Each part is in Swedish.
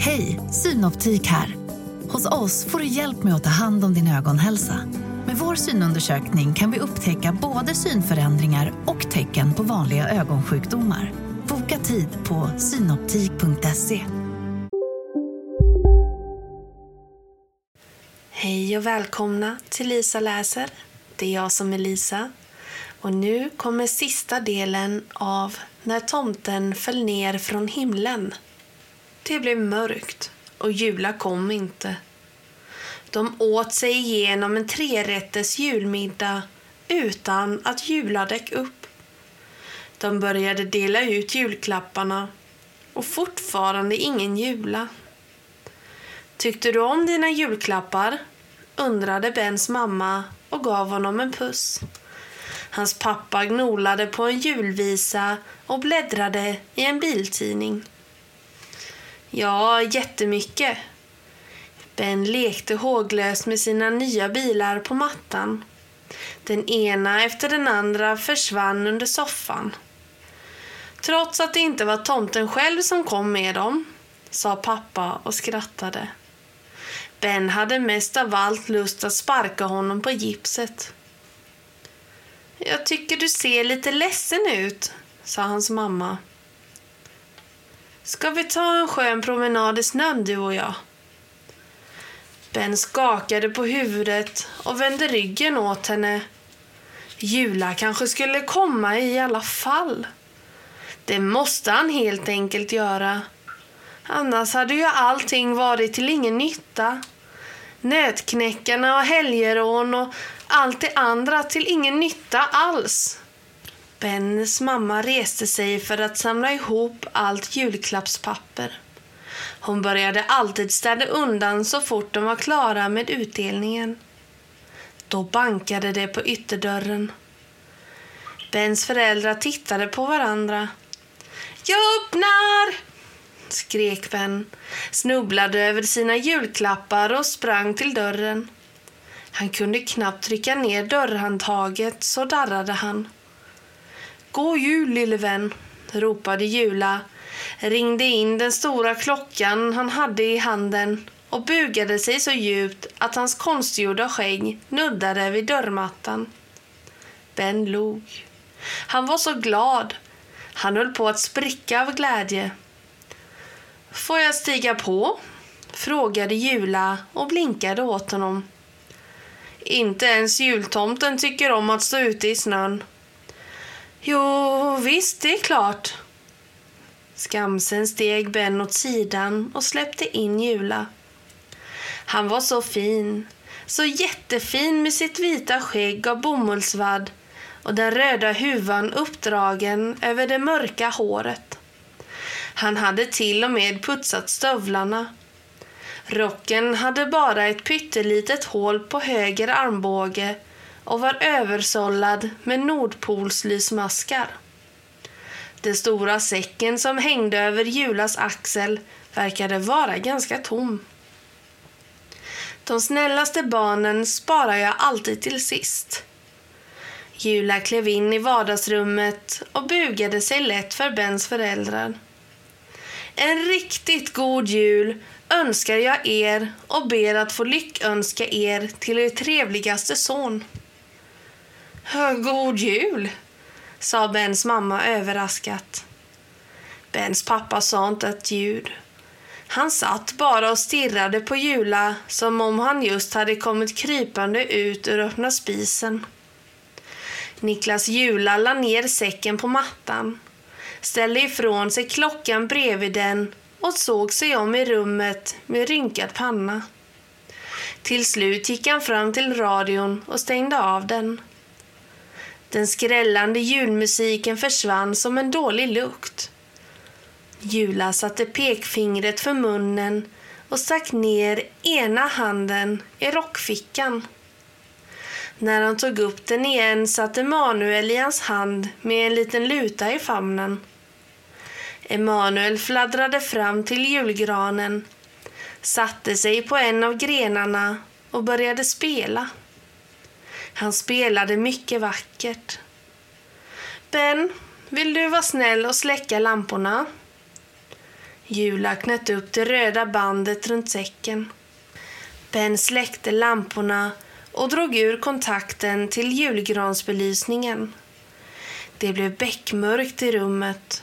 Hej, Synoptik här. Hos oss får du hjälp med att ta hand om din ögonhälsa. Med vår synundersökning kan vi upptäcka både synförändringar och tecken på vanliga ögonsjukdomar. Boka tid på synoptik.se. Hej och välkomna till Lisa läser. Det är jag som är Lisa. Och nu kommer sista delen av När tomten föll ner från himlen. Det blev mörkt och Jula kom inte. De åt sig igenom en trerätters julmiddag utan att Jula däck upp. De började dela ut julklapparna och fortfarande ingen Jula. Tyckte du om dina julklappar? undrade Bens mamma och gav honom en puss. Hans pappa gnolade på en julvisa och bläddrade i en biltidning. Ja, jättemycket. Ben lekte håglöst med sina nya bilar på mattan. Den ena efter den andra försvann under soffan. Trots att det inte var tomten själv som kom med dem, sa pappa och skrattade. Ben hade mest av allt lust att sparka honom på gipset. Jag tycker du ser lite ledsen ut, sa hans mamma. Ska vi ta en skön promenad i snön, du och jag? Ben skakade på huvudet och vände ryggen åt henne. Jula kanske skulle komma i alla fall. Det måste han helt enkelt göra. Annars hade ju allting varit till ingen nytta. Nötknäckarna och helgerån och allt det andra till ingen nytta alls. Bens mamma reste sig för att samla ihop allt julklappspapper. Hon började alltid städa undan så fort de var klara med utdelningen. Då bankade det på ytterdörren. Bens föräldrar tittade på varandra. Jag öppnar! skrek Ben, snubblade över sina julklappar och sprang till dörren. Han kunde knappt trycka ner dörrhandtaget, så darrade han. God jul, lille vän, ropade Jula, ringde in den stora klockan han hade i handen och bugade sig så djupt att hans konstgjorda skägg nuddade vid dörrmattan. Ben log. Han var så glad. Han höll på att spricka av glädje. Får jag stiga på? frågade Jula och blinkade åt honom. Inte ens jultomten tycker om att stå ute i snön. Jo, visst, det är klart. Skamsen steg Ben åt sidan och släppte in Jula. Han var så fin, så jättefin med sitt vita skägg av bomullsvadd och den röda huvan uppdragen över det mörka håret. Han hade till och med putsat stövlarna. Rocken hade bara ett pyttelitet hål på höger armbåge och var översållad med nordpolslysmaskar. Den stora säcken som hängde över Julas axel verkade vara ganska tom. De snällaste barnen sparar jag alltid till sist. Jula klev in i vardagsrummet och bugade sig lätt för Bens föräldrar. En riktigt god jul önskar jag er och ber att få lyckönska er till er trevligaste son. God jul, sa Bens mamma överraskat. Bens pappa sa inte ett ljud. Han satt bara och stirrade på Jula som om han just hade kommit krypande ut ur öppna spisen. Niklas Jula la ner säcken på mattan, ställde ifrån sig klockan bredvid den och såg sig om i rummet med rynkad panna. Till slut gick han fram till radion och stängde av den. Den skrällande julmusiken försvann som en dålig lukt. Jula satte pekfingret för munnen och stack ner ena handen i rockfickan. När han tog upp den igen satt Emanuel i hans hand med en liten luta i famnen. Emanuel fladdrade fram till julgranen, satte sig på en av grenarna och började spela. Han spelade mycket vackert. Ben, vill du vara snäll och släcka lamporna? Jula knöt upp det röda bandet runt säcken. Ben släckte lamporna och drog ur kontakten till julgransbelysningen. Det blev beckmörkt i rummet.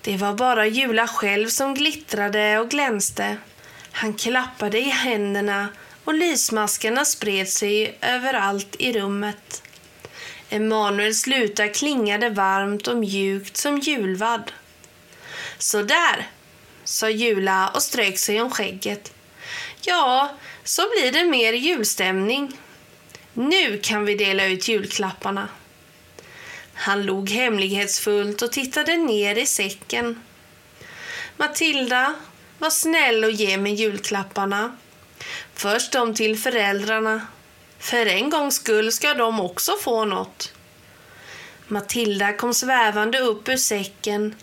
Det var bara Jula själv som glittrade och glänste. Han klappade i händerna och lysmaskarna spred sig överallt i rummet. Emanuels luta klingade varmt och mjukt som julvadd. Så där, sa Jula och strök sig om skägget. Ja, så blir det mer julstämning. Nu kan vi dela ut julklapparna. Han log hemlighetsfullt och tittade ner i säcken. Matilda, var snäll och ge mig julklapparna. Först de till föräldrarna. För en gångs skull ska de också få något. Matilda kom svävande upp ur säcken,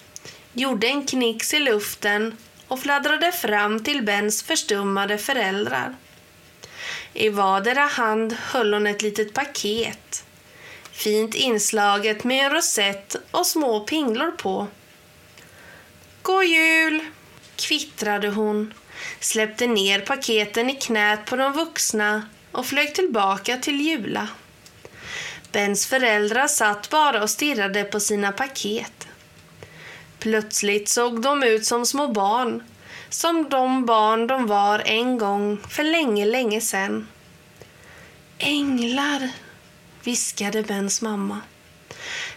gjorde en knix i luften och fladdrade fram till Bens förstummade föräldrar. I vardera hand höll hon ett litet paket. Fint inslaget med en rosett och små pinglor på. God jul! kvittrade hon, släppte ner paketen i knät på de vuxna och flög tillbaka till Jula. Bens föräldrar satt bara och stirrade på sina paket. Plötsligt såg de ut som små barn, som de barn de var en gång för länge, länge sedan. Änglar, viskade Bens mamma.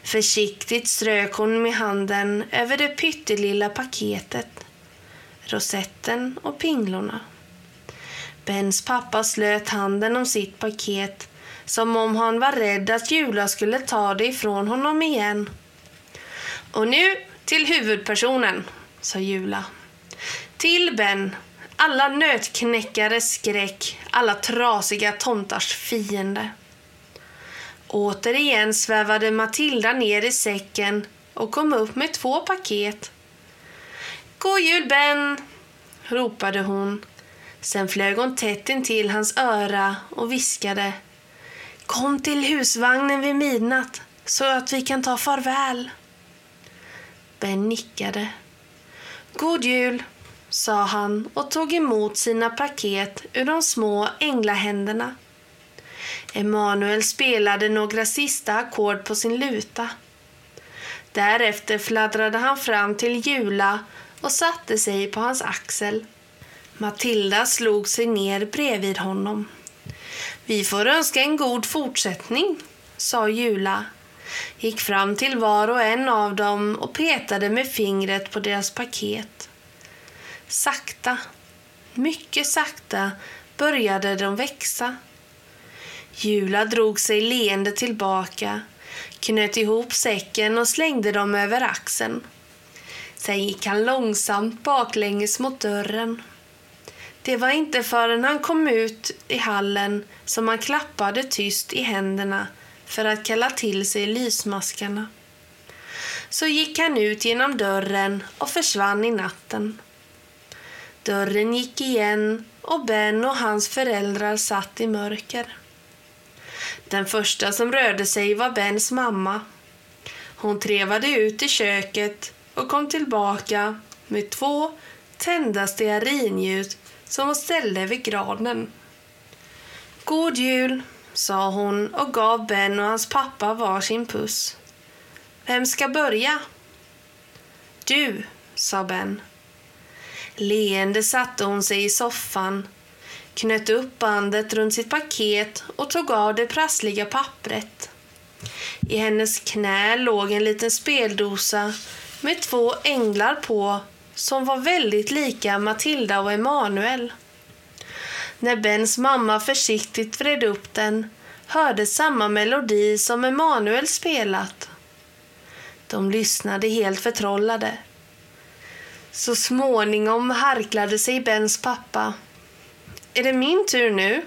Försiktigt strök hon med handen över det pyttelilla paketet, rosetten och pinglorna. Bens pappa slöt handen om sitt paket som om han var rädd att Jula skulle ta det ifrån honom igen. Och nu till huvudpersonen, sa Jula. Till Ben, alla nötknäckares skräck, alla trasiga tomtars fiende. Återigen svävade Matilda ner i säcken och kom upp med två paket. God jul Ben! ropade hon. Sen flög hon tätt intill hans öra och viskade. Kom till husvagnen vid midnatt så att vi kan ta farväl. Ben nickade. God jul, sa han och tog emot sina paket ur de små änglahänderna. Emanuel spelade några sista ackord på sin luta. Därefter fladdrade han fram till Jula och satte sig på hans axel. Matilda slog sig ner bredvid honom. Vi får önska en god fortsättning, sa Jula, gick fram till var och en av dem och petade med fingret på deras paket. Sakta, mycket sakta, började de växa. Jula drog sig leende tillbaka, knöt ihop säcken och slängde dem över axeln. Sen gick han långsamt baklänges mot dörren. Det var inte förrän han kom ut i hallen som han klappade tyst i händerna för att kalla till sig lysmaskarna. Så gick han ut genom dörren och försvann i natten. Dörren gick igen och Ben och hans föräldrar satt i mörker. Den första som rörde sig var Bens mamma. Hon trevade ut i köket och kom tillbaka med två tända stearinljus som hon ställde vid granen. God jul, sa hon och gav Ben och hans pappa var sin puss. Vem ska börja? Du, sa Ben. Leende satte hon sig i soffan, knöt upp bandet runt sitt paket och tog av det prassliga pappret. I hennes knä låg en liten speldosa med två änglar på som var väldigt lika Matilda och Emanuel. När Bens mamma försiktigt vred upp den hördes samma melodi som Emanuel spelat. De lyssnade helt förtrollade. Så småningom harklade sig Bens pappa. Är det min tur nu?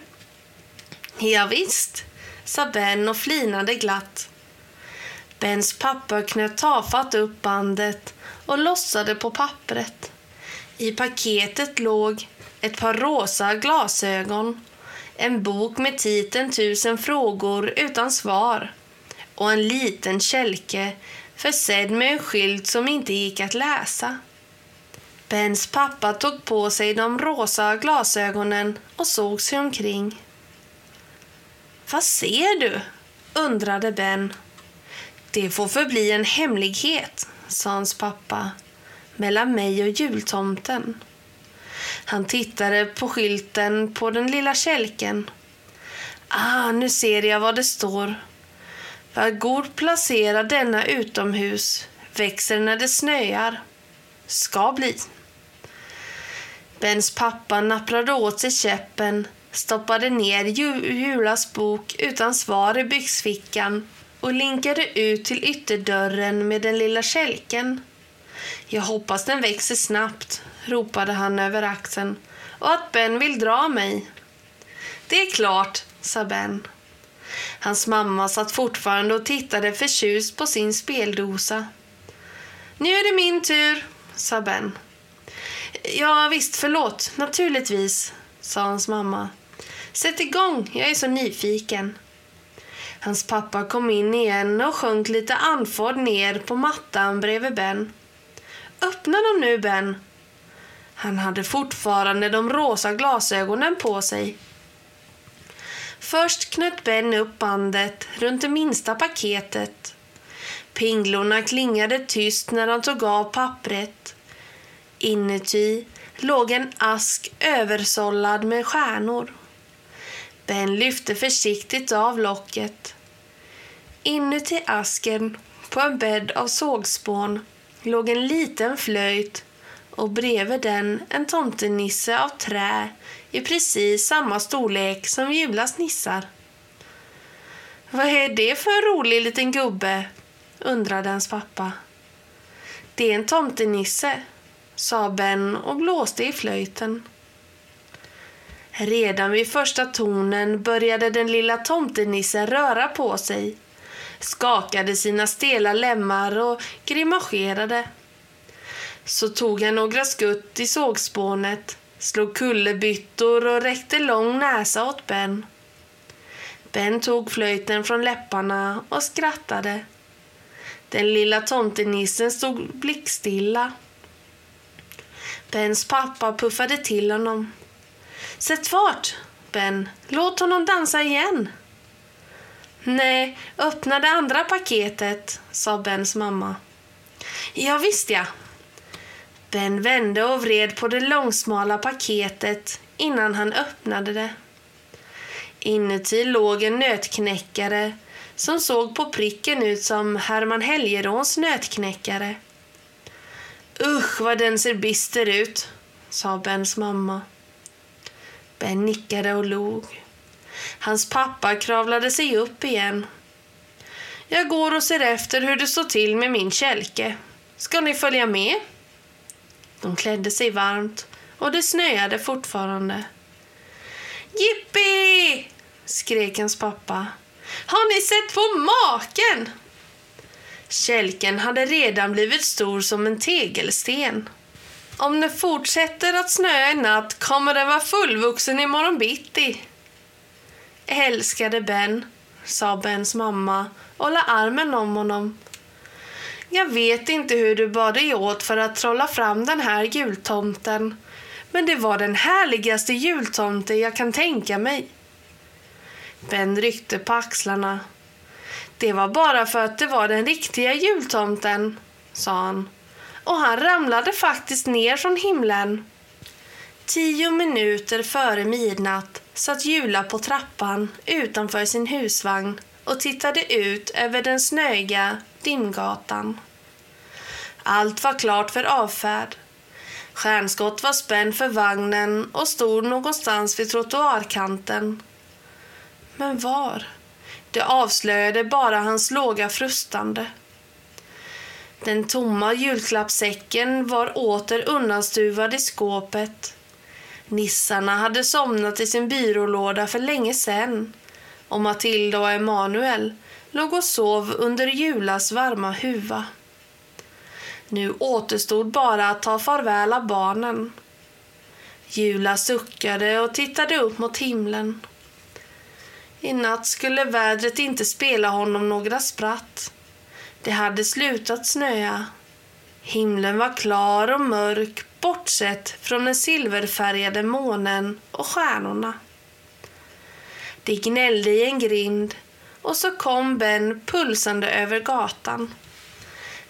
Ja, visst, sa Ben och flinade glatt. Bens pappa knöt tafatt upp bandet och lossade på pappret. I paketet låg ett par rosa glasögon, en bok med titeln Tusen frågor utan svar och en liten kälke försedd med en skylt som inte gick att läsa. Bens pappa tog på sig de rosa glasögonen och såg sig omkring. Vad ser du? undrade Ben. Det får förbli en hemlighet, sa hans pappa, mellan mig och jultomten. Han tittade på skylten på den lilla kälken. Ah, nu ser jag vad det står. Var god placera denna utomhus, växer när det snöar. Ska bli. Bens pappa napprade åt sig käppen, stoppade ner Julas bok utan svar i byxfickan och linkade ut till ytterdörren med den lilla kälken. Jag hoppas den växer snabbt, ropade han över axeln, och att Ben vill dra mig. Det är klart, sa Ben. Hans mamma satt fortfarande och tittade förtjust på sin speldosa. Nu är det min tur, sa Ben. Ja, visst, förlåt. Naturligtvis, sa hans mamma. Sätt igång, jag är så nyfiken. Hans pappa kom in igen och sjönk lite andfådd ner på mattan bredvid Ben. Öppna dem nu, Ben. Han hade fortfarande de rosa glasögonen på sig. Först knöt Ben upp bandet runt det minsta paketet. Pinglorna klingade tyst när han tog av pappret. Inuti låg en ask översållad med stjärnor. Ben lyfte försiktigt av locket. Inuti asken, på en bädd av sågspån, låg en liten flöjt och bredvid den en tomtenisse av trä i precis samma storlek som Julas nissar. Vad är det för en rolig liten gubbe? undrade hans pappa. Det är en tomtenisse, sa Ben och blåste i flöjten. Redan vid första tonen började den lilla tomtenissen röra på sig, skakade sina stela lemmar och grimaserade. Så tog han några skutt i sågspånet, slog kullerbyttor och räckte lång näsa åt Ben. Ben tog flöjten från läpparna och skrattade. Den lilla tomtenissen stod blickstilla. Bens pappa puffade till honom. Sätt fart, Ben. Låt honom dansa igen. Nej, öppna det andra paketet, sa Bens mamma. Ja, visst ja. Ben vände och vred på det långsmala paketet innan han öppnade det. Inuti låg en nötknäckare som såg på pricken ut som Herman Helgeråns nötknäckare. Usch vad den ser bister ut, sa Bens mamma. Ben nickade och log. Hans pappa kravlade sig upp igen. Jag går och ser efter hur det står till med min kälke. Ska ni följa med? De klädde sig varmt och det snöade fortfarande. Jippi! skrek hans pappa. Har ni sett på maken? Kälken hade redan blivit stor som en tegelsten. Om det fortsätter att snöa i natt kommer den vara fullvuxen imorgon bitti. Älskade Ben, sa Bens mamma och la armen om honom. Jag vet inte hur du bad dig åt för att trolla fram den här jultomten, men det var den härligaste jultomte jag kan tänka mig. Ben ryckte på axlarna. Det var bara för att det var den riktiga jultomten, sa han. Och han ramlade faktiskt ner från himlen. Tio minuter före midnatt satt Jula på trappan utanför sin husvagn och tittade ut över den snöiga dimgatan. Allt var klart för avfärd. Stjärnskott var spänd för vagnen och stod någonstans vid trottoarkanten. Men var? Det avslöjade bara hans låga frustande. Den tomma julklappssäcken var åter undanstuvad i skåpet. Nissarna hade somnat i sin byrålåda för länge sedan och Matilda och Emanuel låg och sov under Julas varma huva. Nu återstod bara att ta farväl av barnen. Jula suckade och tittade upp mot himlen. I natt skulle vädret inte spela honom några spratt. Det hade slutat snöa. Himlen var klar och mörk bortsett från den silverfärgade månen och stjärnorna. Det gnällde i en grind och så kom Ben pulsande över gatan.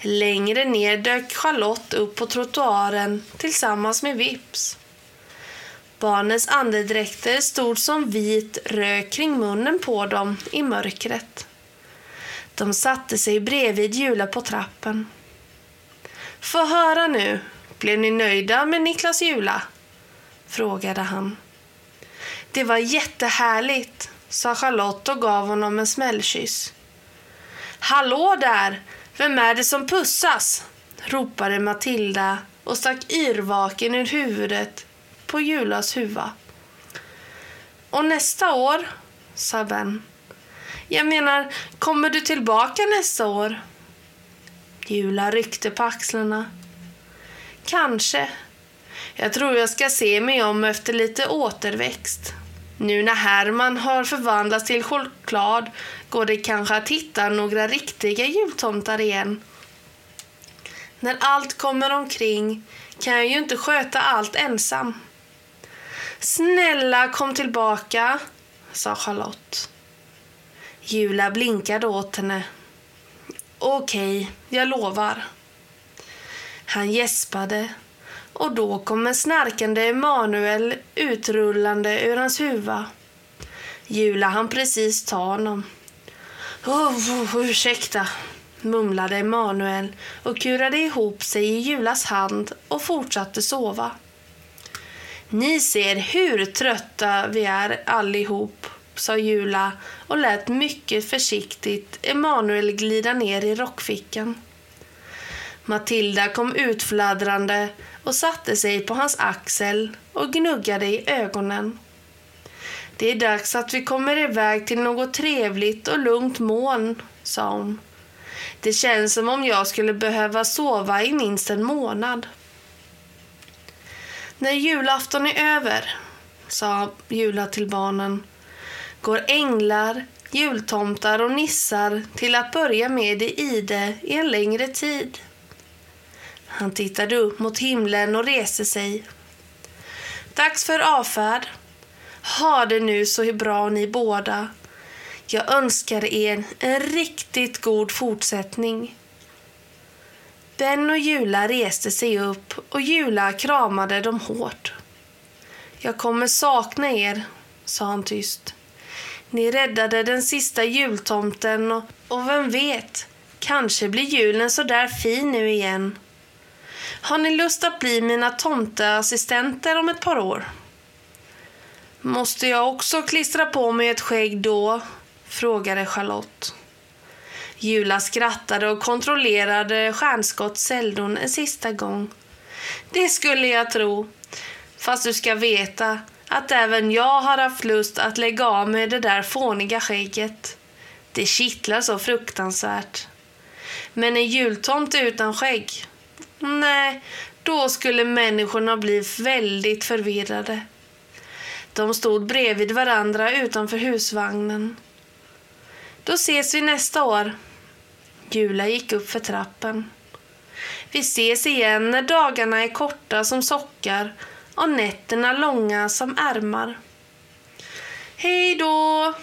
Längre ner dök Charlotte upp på trottoaren tillsammans med Vips. Barnens andedräkter stod som vit rök kring munnen på dem i mörkret. De satte sig bredvid Jula på trappen. Få höra nu, blev ni nöjda med Niklas Jula? frågade han. Det var jättehärligt, sa Charlotte och gav honom en smällkyss. Hallå där! Vem är det som pussas? ropade Matilda och stack yrvaken ur huvudet på Julas huva. Och nästa år, sa Ben. Jag menar, kommer du tillbaka nästa år? Jula ryckte på axlarna. Kanske. Jag tror jag ska se mig om efter lite återväxt. Nu när Herman har förvandlats till choklad går det kanske att hitta några riktiga jultomtar igen. När allt kommer omkring kan jag ju inte sköta allt ensam. Snälla kom tillbaka, sa Charlotte. Jula blinkade åt henne. Okej, jag lovar. Han gäspade och då kom en snarkande Emanuel utrullande ur hans huva. Jula han precis ta honom. Oh, ursäkta, mumlade Emanuel och kurade ihop sig i Julas hand och fortsatte sova. Ni ser hur trötta vi är allihop, sa Jula och lät mycket försiktigt Emanuel glida ner i rockfickan. Matilda kom utfladdrande och satte sig på hans axel och gnuggade i ögonen. Det är dags att vi kommer iväg till något trevligt och lugnt moln, sa hon. Det känns som om jag skulle behöva sova i minst en månad. När julafton är över, sa Jula till barnen, går änglar, jultomtar och nissar till att börja med i ide i en längre tid. Han tittade upp mot himlen och reste sig. Dags för avfärd. Ha det nu så bra ni båda. Jag önskar er en riktigt god fortsättning. Ben och Jula reste sig upp och Jula kramade dem hårt. Jag kommer sakna er, sa han tyst. Ni räddade den sista jultomten och, och vem vet, kanske blir julen så där fin nu igen. Har ni lust att bli mina tomteassistenter om ett par år? Måste jag också klistra på mig ett skägg då? frågade Charlotte. Jula skrattade och kontrollerade stjärnskottsceldon en sista gång. Det skulle jag tro. Fast du ska veta att även jag har haft lust att lägga av med det där fåniga skägget. Det kittlar så fruktansvärt. Men en jultomte utan skägg? Nej, då skulle människorna bli väldigt förvirrade. De stod bredvid varandra utanför husvagnen. Då ses vi nästa år. Jula gick upp för trappen. Vi ses igen när dagarna är korta som sockar och nätterna långa som ärmar. Hej då!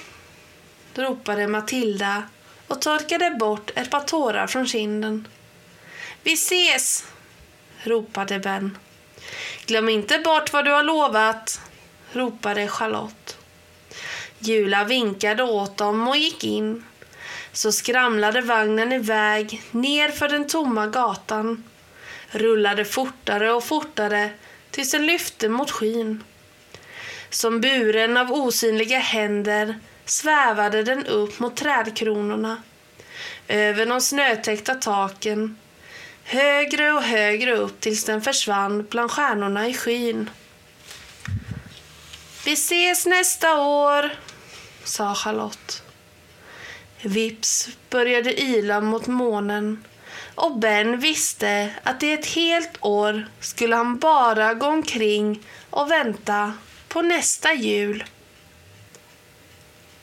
ropade Matilda och torkade bort ett par tårar från kinden. Vi ses! ropade Ben. Glöm inte bort vad du har lovat, ropade Charlotte. Jula vinkade åt dem och gick in. Så skramlade vagnen iväg ner för den tomma gatan. Rullade fortare och fortare tills den lyfte mot skyn. Som buren av osynliga händer svävade den upp mot trädkronorna. Över de snötäckta taken. Högre och högre upp tills den försvann bland stjärnorna i skyn. Vi ses nästa år, sa Charlotte. Vips började yla mot månen och Ben visste att i ett helt år skulle han bara gå omkring och vänta på nästa jul.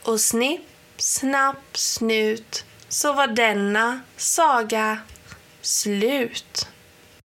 Och snipp, snapp, snut så var denna saga slut.